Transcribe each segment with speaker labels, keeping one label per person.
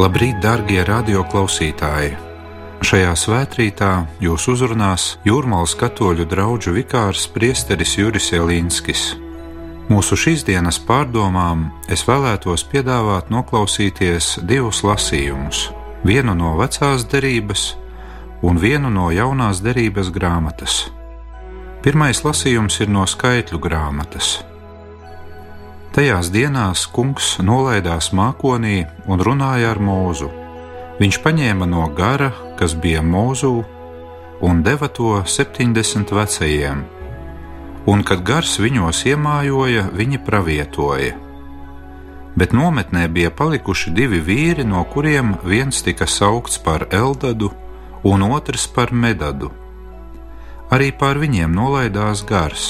Speaker 1: Labrīt, darbie radioklausītāji! Šajā svētkrītā jūs uzrunās Jūrmālas katoļu draugu vikārs Priesteris Juris Jelinskis. Mūsu šīs dienas pārdomām es vēlētos piedāvāt noklausīties divus lasījumus - vienu no vecās derības un vienu no jaunās derības grāmatas. Pirmais lasījums ir no skaitļu grāmatas. Tajās dienās kungs nolaidās mākonī un runāja ar mūzu. Viņš paņēma no gara, kas bija mūzū, un deva to septiņdesmit vecajiem, un kad gars viņos iemājoja, viņi pravietoja. Bet nometnē bija palikuši divi vīri, no kuriem viens tika saukts par Eldadu, un otrs par Medadu. Arī pār viņiem nolaidās gars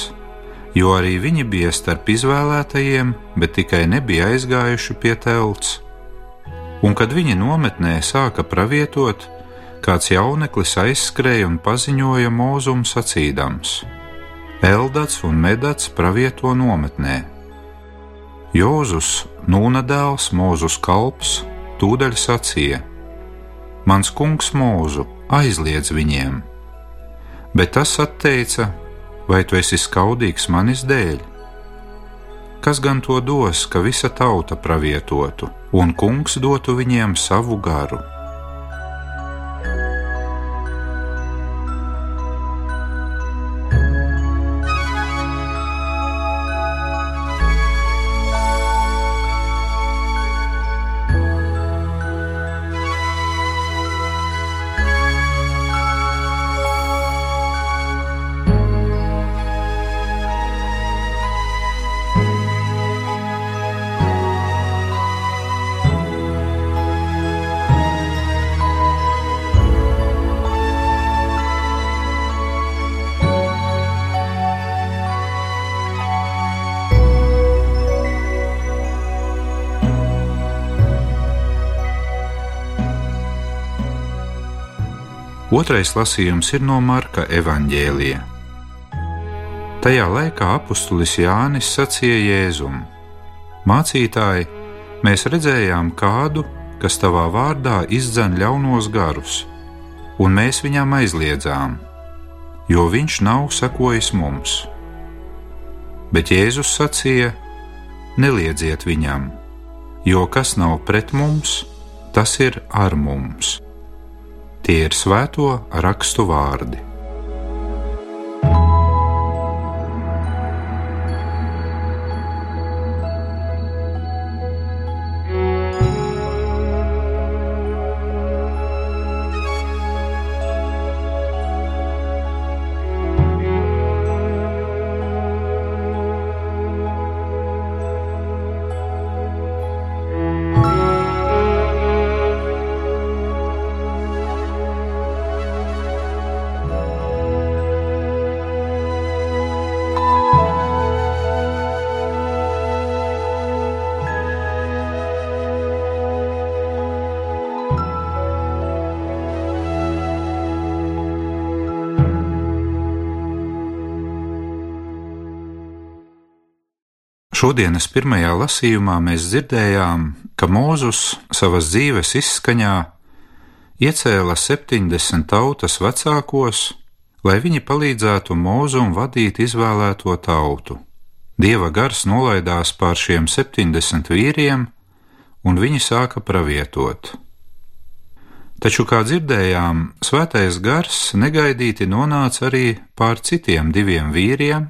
Speaker 1: jo arī viņi bija starp izvēlētajiem, bet tikai nebija aizgājuši pie telts. Un kad viņi nometnē sāka pravietot, kāds jauneklis aizskrēja un paziņoja mūzumu sacīdams: Eldats un Medats pravieto nometnē. Jozus, Nūna dēls, Mūzus kalps, tūdaļ sacīja: Mans kungs mūzu, aizliedz viņiem! Bet tas atteica, vai tu esi skaudīgs manis dēļ? Kas gan to dos, ka visa tauta pravietotu, un kungs dotu viņiem savu garu? Otrais lasījums ir no Marka evaņģēlija. Tajā laikā apustulis Jānis sacīja Jēzum: Mācītāji, mēs redzējām kādu, kas tavā vārdā izdzen ļaunos garus, un mēs viņam aizliedzām, jo viņš nav sakojis mums. Bet Jēzus sacīja: Neliedziet viņam, jo kas nav pret mums, tas ir ar mums. Tie ir svēto rakstu vārdi. Šodienas pirmajā lasījumā mēs dzirdējām, ka Mūzus savas dzīves izskaņā iecēla 70 tautas vecākos, lai viņi palīdzētu Mūzum vadīt izvēlēto tautu. Dieva gars nolaidās pār šiem 70 vīriem, un viņi sāka pravietot. Taču, kā dzirdējām, svētais gars negaidīti nonāca arī pār citiem diviem vīriem,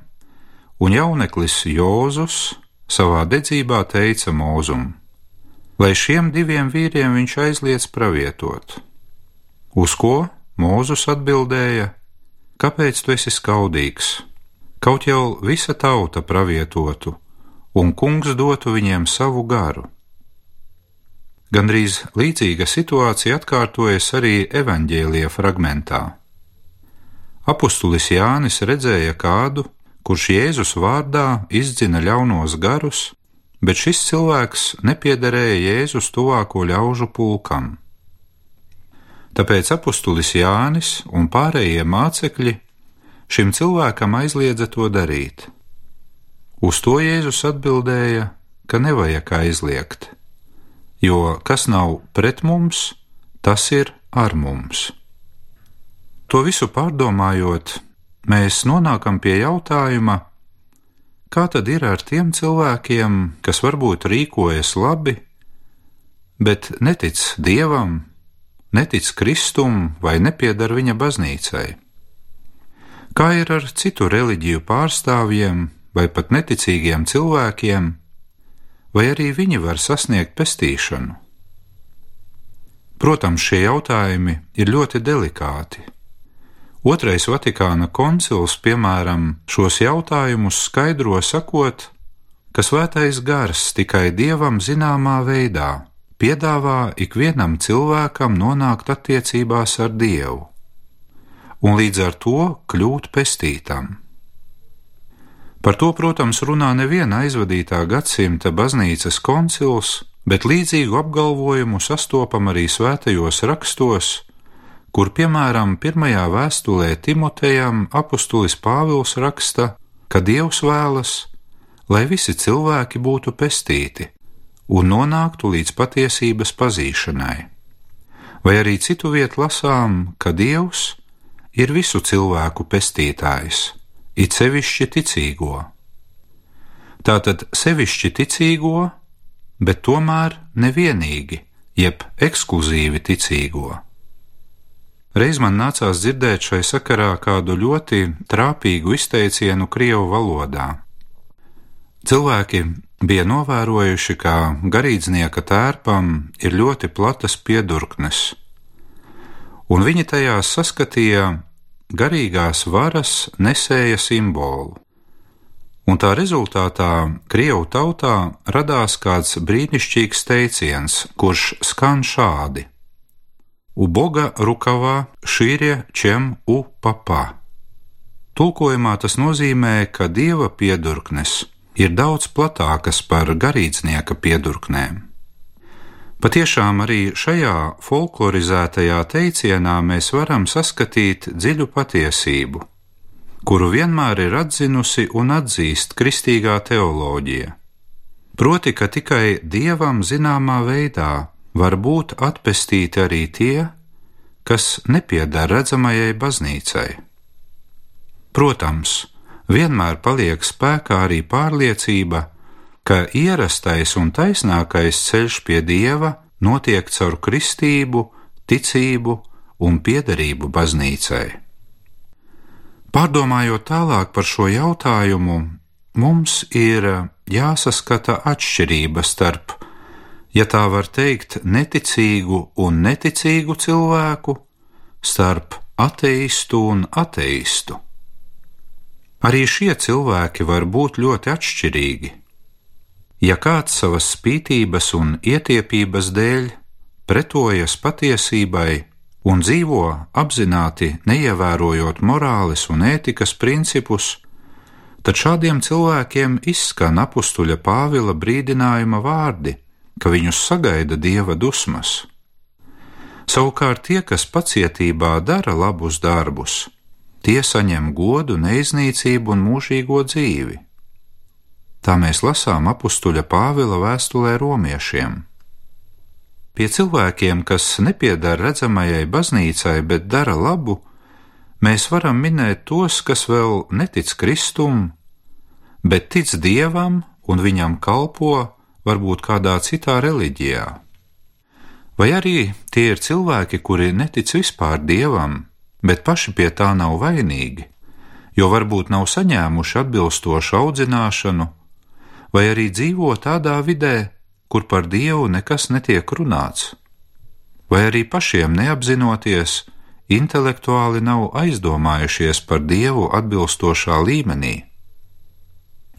Speaker 1: un jauneklis Jozus savā dedzībā teica mūzum, lai šiem diviem vīriem viņš aizliedz pravietot. Uz ko Mūzus atbildēja: Kāpēc tu esi skaudīgs? Kaut jau visa tauta pravietotu, un kungs dotu viņiem savu garu. Gandrīz līdzīga situācija atkārtojas arī evaņģēlīja fragmentā. Apostulis Jānis redzēja kādu, kurš Jēzus vārdā izdzina ļaunos garus, bet šis cilvēks nepiederēja Jēzus tuvāko ļaužu pulkam. Tāpēc apustulis Jānis un pārējie mācekļi šim cilvēkam aizliedza to darīt. Uz to Jēzus atbildēja, ka nevajag aizliegt, jo kas nav pret mums, tas ir ar mums. To visu pārdomājot, mēs nonākam pie jautājuma, kā tad ir ar tiem cilvēkiem, kas varbūt rīkojas labi, bet netic dievam, netic Kristum vai nepiedar viņa baznīcai? Kā ir ar citu reliģiju pārstāvjiem vai pat neticīgiem cilvēkiem, vai arī viņi var sasniegt pestīšanu? Protams, šie jautājumi ir ļoti delikāti. Otrais Vatikāna koncils, piemēram, šos jautājumus skaidro sakot, ka svētais gars tikai dievam zināmā veidā piedāvā ikvienam cilvēkam nonākt attiecībās ar Dievu, un līdz ar to kļūt pestītam. Par to, protams, runā neviena aizvadītā gadsimta baznīcas koncils, bet līdzīgu apgalvojumu sastopam arī svētajos rakstos, kur, piemēram, pirmajā vēstulē Timotejam apustulis Pāvils raksta, ka Dievs vēlas, lai visi cilvēki būtu pestīti un nonāktu līdz patiesības pazīšanai. Vai arī citu vietu lasām, ka Dievs ir visu cilvēku pestītājs, it sevišķi ticīgo. Tātad sevišķi ticīgo, bet tomēr nevienīgi, jeb ekskluzīvi ticīgo. Reiz man nācās dzirdēt šai sakarā kādu ļoti trāpīgu izteicienu Krievu valodā. Cilvēki bija novērojuši, ka garīdznieka tērpam ir ļoti platas piedurknes, un viņi tajās saskatīja garīgās varas nesēja simbolu. Un tā rezultātā Krievu tautā radās kāds brīnišķīgs teiciens, kurš skan šādi: Uboga rukavā šīrie čem u papā. Tulkojumā tas nozīmē, ka dieva piedurknes ir daudz platākas par garīdznieka piedurknēm. Patiešām arī šajā folklorizētajā teicienā mēs varam saskatīt dziļu patiesību, kuru vienmēr ir atzinusi un atzīst kristīgā teoloģija. Proti, ka tikai dievam zināmā veidā var būt atpestīti arī tie, kas nepiedara redzamajai baznīcai. Protams, vienmēr paliek spēkā arī pārliecība, ka ierastais un taisnākais ceļš pie dieva notiek caur kristību, ticību un piederību baznīcai. Pārdomājot tālāk par šo jautājumu, mums ir jāsaskata atšķirība starp, ja tā var teikt, neticīgu un neticīgu cilvēku, starp ateistu un ateistu. Arī šie cilvēki var būt ļoti atšķirīgi. Ja kāds savas spītības un ietiepības dēļ pretojas patiesībai un dzīvo apzināti neievērojot morāles un ētikas principus, tad šādiem cilvēkiem izskan apstuļa Pāvila brīdinājuma vārdi, ka viņus sagaida dieva dusmas. Savukārt tie, kas pacietībā dara labus darbus, Tie saņem godu, neiznīcību un mūžīgo dzīvi. Tā mēs lasām apstuļa Pāvila vēstulē romiešiem. Pie cilvēkiem, kas nepiedara redzamajai baznīcai, bet dara labu, mēs varam minēt tos, kas vēl netic Kristum, bet tic Dievam un viņam kalpo varbūt kādā citā reliģijā. Vai arī tie ir cilvēki, kuri netic vispār Dievam, bet paši pie tā nav vainīgi, jo varbūt nav saņēmuši atbilstošu audzināšanu, vai arī dzīvo tādā vidē, kur par dievu nekas netiek runāts, vai arī pašiem neapzinoties, intelektuāli nav aizdomājušies par dievu atbilstošā līmenī.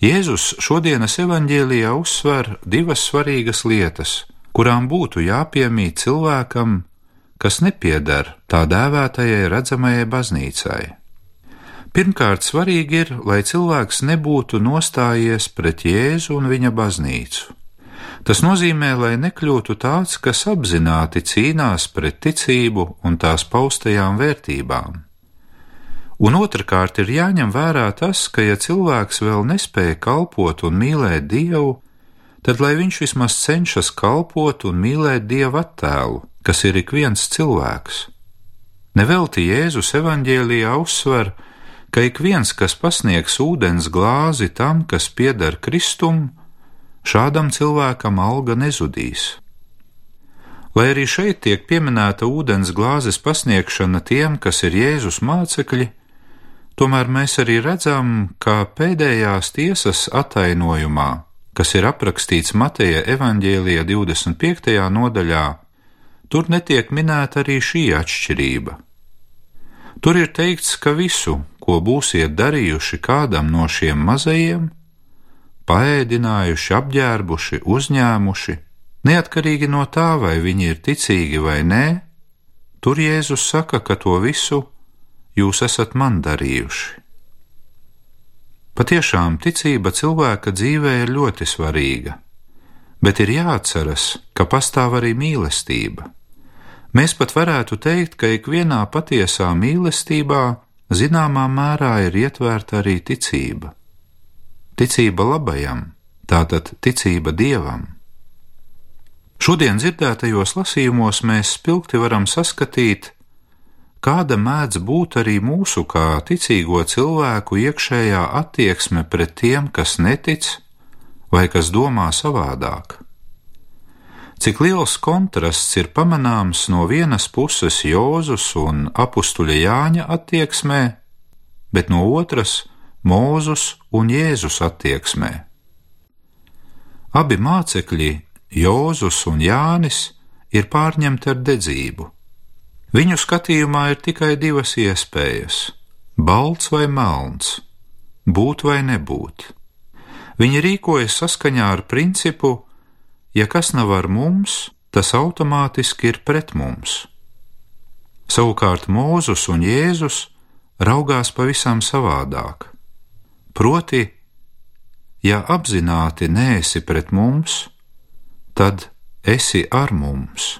Speaker 1: Jēzus šodienas evanģēlijā uzsver divas svarīgas lietas, kurām būtu jāpiemīt cilvēkam, kas nepiedar tā dēvētajai redzamajai baznīcai. Pirmkārt, svarīgi ir, lai cilvēks nebūtu nostājies pret Jēzu un viņa baznīcu. Tas nozīmē, lai nekļūtu tāds, kas apzināti cīnās pret ticību un tās paustajām vērtībām. Un otrkārt ir jāņem vērā tas, ka ja cilvēks vēl nespēja kalpot un mīlēt Dievu, tad lai viņš vismaz cenšas kalpot un mīlēt Dieva attēlu, kas ir ik viens cilvēks. Nevelti Jēzus evaņģēlijā uzsver, ka ik viens, kas pasniegs ūdens glāzi tam, kas pieder Kristum, šādam cilvēkam alga nezudīs. Lai arī šeit tiek pieminēta ūdens glāzes pasniegšana tiem, kas ir Jēzus mācekļi, tomēr mēs arī redzam, ka pēdējās tiesas attainojumā, kas ir aprakstīts Mateja evaņģēlija 25. nodaļā, tur netiek minēta arī šī atšķirība. Tur ir teikts, ka visu, ko būsiet darījuši kādam no šiem mazajiem, paēdinājuši, apģērbuši, uzņēmuši, neatkarīgi no tā, vai viņi ir ticīgi vai nē, tur Jēzus saka, ka to visu jūs esat man darījuši. Patiešām ticība cilvēka dzīvē ir ļoti svarīga, bet ir jāatceras, ka pastāv arī mīlestība. Mēs pat varētu teikt, ka ikvienā patiesā mīlestībā zināmā mērā ir ietverta arī ticība. Ticība labajam, tātad ticība dievam. Šodien dzirdētajos lasījumos mēs spilgti varam saskatīt, kāda mēdz būt arī mūsu kā ticīgo cilvēku iekšējā attieksme pret tiem, kas netic vai kas domā savādāk. Cik liels kontrasts ir pamanāms no vienas puses Jozus un apstuļa Jāņa attieksmē, bet no otras Mūzus un Jēzus attieksmē. Abi mācekļi, Jozus un Jānis, ir pārņemti ar dedzību. Viņu skatījumā ir tikai divas iespējas - balts vai melns, būt vai nebūt. Viņi rīkojas saskaņā ar principu, ja kas nav ar mums, tas automātiski ir pret mums. Savukārt Mūzus un Jēzus raugās pavisam savādāk. Proti, ja apzināti nēsi pret mums, tad esi ar mums.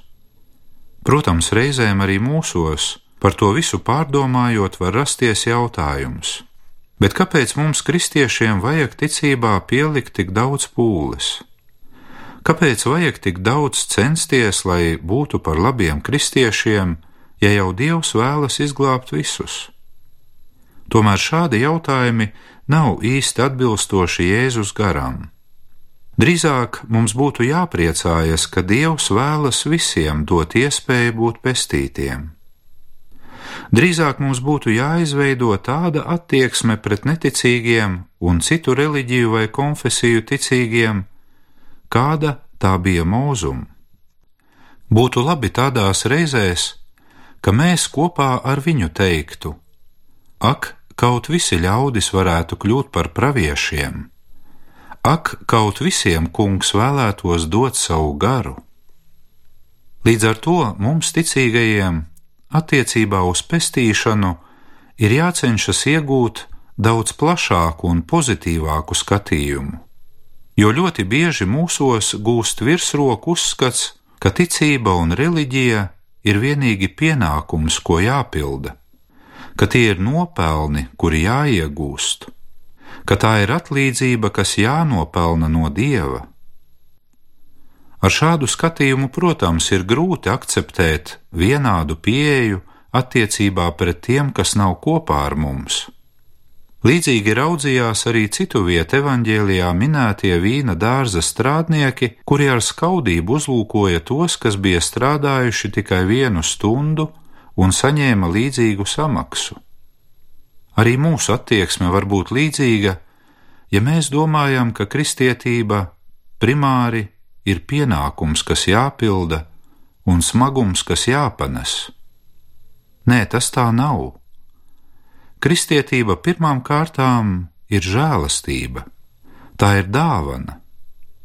Speaker 1: Protams, reizēm arī mūsos, par to visu pārdomājot, var rasties jautājums: bet kāpēc mums, kristiešiem, vajag ticībā pielikt tik daudz pūles? Kāpēc vajag tik daudz censties, lai būtu par labiem kristiešiem, ja jau Dievs vēlas izglābt visus? Tomēr šādi jautājumi nav īsti atbilstoši Jēzus garam. Drīzāk mums būtu jāpriecājas, ka Dievs vēlas visiem dot iespēju būt pestītiem. Drīzāk mums būtu jāizveido tāda attieksme pret neticīgiem un citu reliģiju vai konfesiju ticīgiem, kāda tā bija mūzum. Būtu labi tādās reizēs, ka mēs kopā ar viņu teiktu: Ak, kaut visi ļaudis varētu kļūt par praviešiem! Ak, kaut visiem kungs vēlētos dot savu garu! Līdz ar to mums ticīgajiem attiecībā uz pestīšanu ir jācenšas iegūt daudz plašāku un pozitīvāku skatījumu jo ļoti bieži mūsos gūst virsroku uzskats, ka ticība un reliģija ir vienīgi pienākums, ko jāpilda, ka tie ir nopelni, kuri jāiegūst, ka tā ir atlīdzība, kas jānopelna no dieva. Ar šādu skatījumu, protams, ir grūti akceptēt vienādu pieeju attiecībā pret tiem, kas nav kopā ar mums. Līdzīgi raudzījās arī citu vietu evaņģēlijā minētie vīna dārza strādnieki, kuri ar skaudību uzlūkoja tos, kas bija strādājuši tikai vienu stundu un saņēma līdzīgu samaksu. Arī mūsu attieksme var būt līdzīga, ja mēs domājam, ka kristietība primāri ir pienākums, kas jāpilda, un smagums, kas jāpanes. Nē, tas tā nav. Kristietība pirmām kārtām ir žēlastība, tā ir dāvana.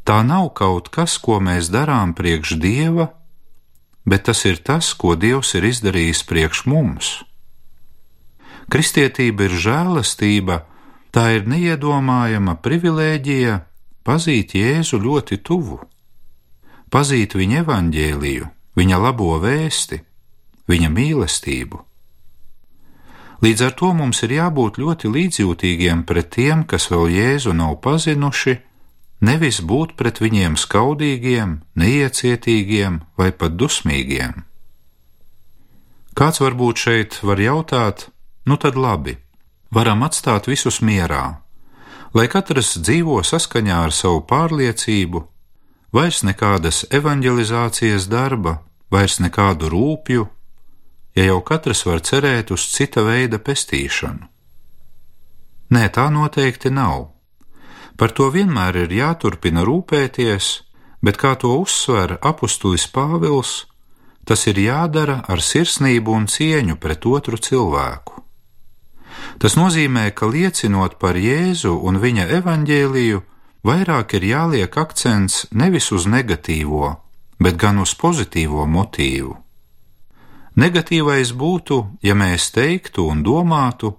Speaker 1: Tā nav kaut kas, ko mēs darām priekš dieva, bet tas ir tas, ko Dievs ir izdarījis priekš mums. Kristietība ir žēlastība, tā ir neiedomājama privilēģija pazīt Jēzu ļoti tuvu, pazīt viņa evaņģēliju, viņa labo vēsti, viņa mīlestību. Līdz ar to mums ir jābūt ļoti līdzjūtīgiem pret tiem, kas vēl Jēzu nav pazinuši, nevis būt pret viņiem skaudīgiem, neiecietīgiem vai pat dusmīgiem. Kāds varbūt šeit var jautāt, nu tad labi, varam atstāt visus mierā, lai katrs dzīvo saskaņā ar savu pārliecību, vairs nekādas evanģelizācijas darba, vairs nekādu rūpju, ja jau katrs var cerēt uz cita veida pestīšanu. Nē, tā noteikti nav. Par to vienmēr ir jāturpina rūpēties, bet kā to uzsver apustulis Pāvils, tas ir jādara ar sirsnību un cieņu pret otru cilvēku. Tas nozīmē, ka liecinot par Jēzu un viņa evaņģēliju, vairāk ir jāliek akcents nevis uz negatīvo, bet gan uz pozitīvo motīvu. Negatīvais būtu, ja mēs teiktu un domātu,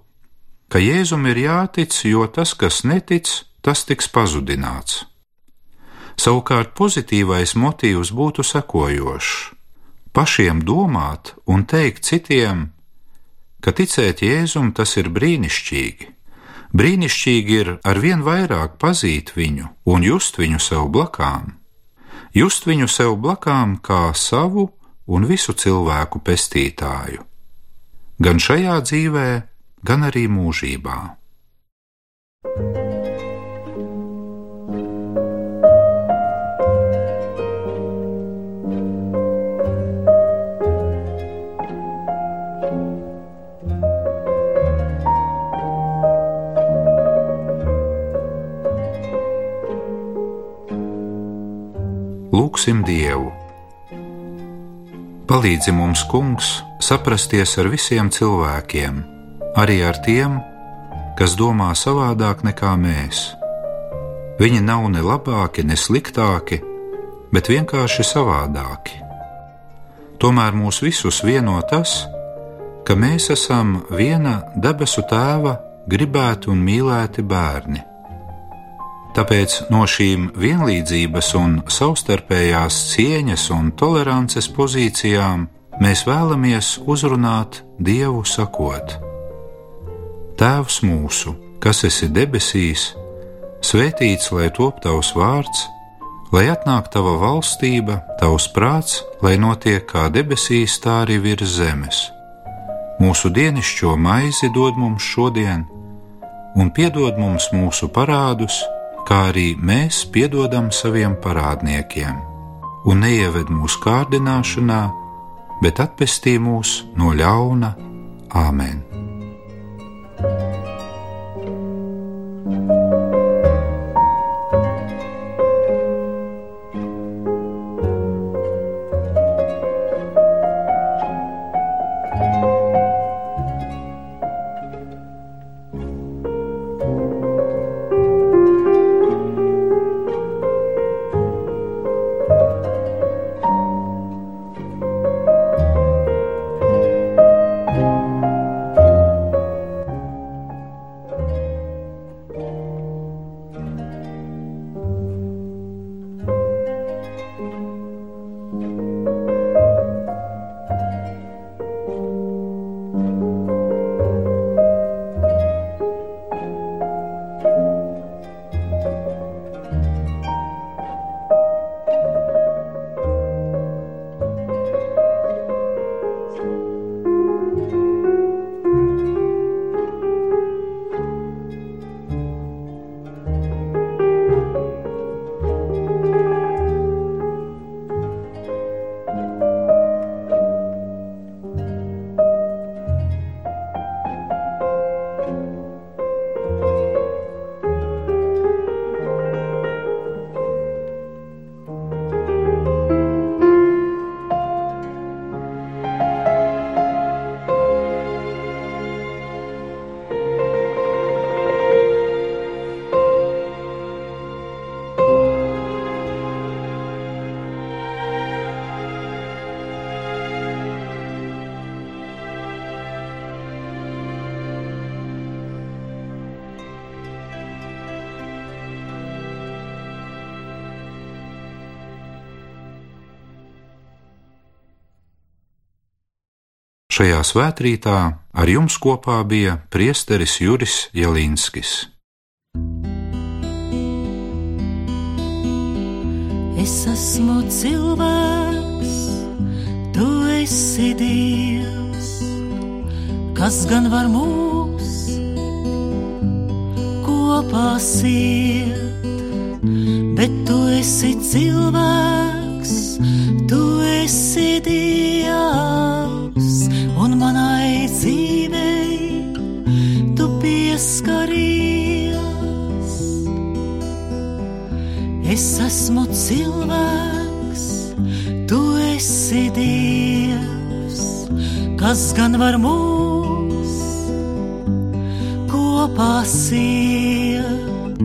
Speaker 1: ka Jēzum ir jātic, jo tas, kas netic, tas tiks pazudināts. Savukārt pozitīvais motīvs būtu sekojošs: pašiem domāt un teikt citiem, ka ticēt Jēzum tas ir brīnišķīgi. Brīnišķīgi ir arvien vairāk pazīt viņu un just viņu sev blakām, just viņu sev blakām kā savu un visu cilvēku pestītāju. Gan šajā dzīvē, gan arī mūžībā. Lūksim Dievu! Palīdzi mums, Kungs, saprasties ar visiem cilvēkiem, arī ar tiem, kas domā savādāk nekā mēs. Viņi nav ne labāki, ne sliktāki, bet vienkārši savādāki. Tomēr mūs visus vieno tas, ka mēs esam viena debesu tēva gribēti un mīlēti bērni. Tāpēc no šīm vienlīdzības un savstarpējās cieņas un tolerances pozīcijām mēs vēlamies uzrunāt Dievu sakot: Tēvs mūsu, kas esi debesīs, svētīts lai top tavs vārds, lai atnāk tava valstība, tavs prāts, lai notiek kā debesīs, tā arī virs zemes. Mūsu dienascho maizi dod mums šodien, un piedod mums mūsu parādus, kā arī mēs piedodam saviem parādniekiem, un neieved mūsu kārdināšanā, bet atpestī mūs no ļauna Āmen! Šajā svētkrītā ar jums kopā bija priesteris Juris Jelinskis.
Speaker 2: Es esmu cilvēks, tu esi Dievs, kas gan var mūs kopā siet, bet tu esi cilvēks, tu esi Dievs, pieskaries. Es esmu cilvēks, tu esi Dievs, kas gan var mūs kopā siet,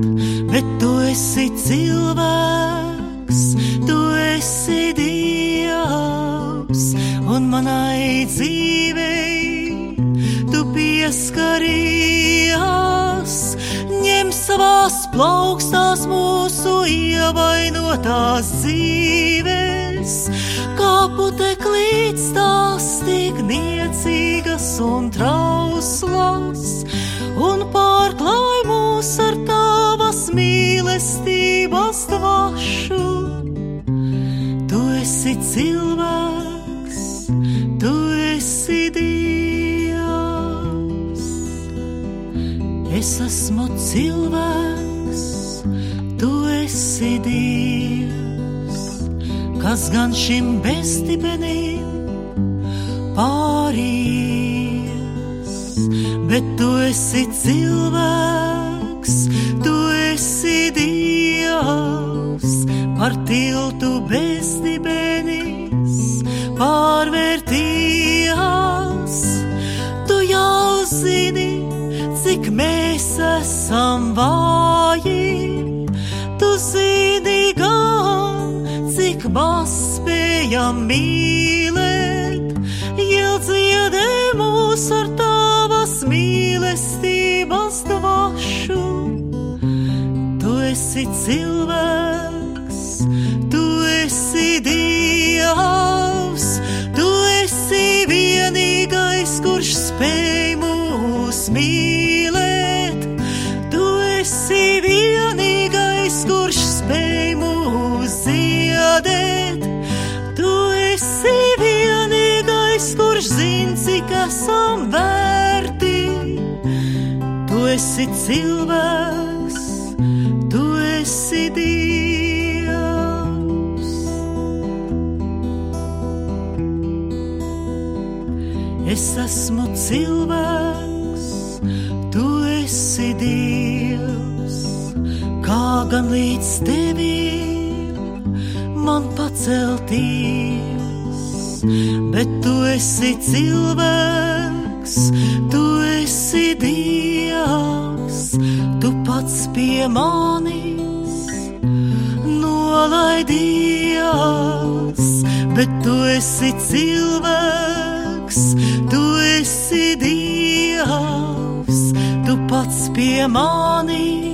Speaker 2: bet tu esi cilvēks, plaukstās mūsu ievainotās dzīves, kā puteklīts tās tik niecīgas un trauslas, un pārklāj mūs ar tavas mīlestības dvašu. Tu esi cilvēks, tu esi Dievs. Es esmu cilvēks, esi Dievs, kas gan šim bezdibenim pāries, bet tu esi cilvēks, tu esi Dievs, par tiltu bezdibenis pārvērtījās. Tu jau zini, cik mēs esam vāji. Maz spējam mīlēt, iedziedē mūs ar tavas mīlestības dvašu. Tu esi cilvēks, esi cilvēks, tu esi Dievs. Es esmu cilvēks, tu esi Dievs, kā gan līdz tevim man pacelties, bet tu esi cilvēks, tu esi Dievs, tu pats pie manis. Nolaidies, bet tu esi cilvēks, tu esi Dievs, tu pats pie manis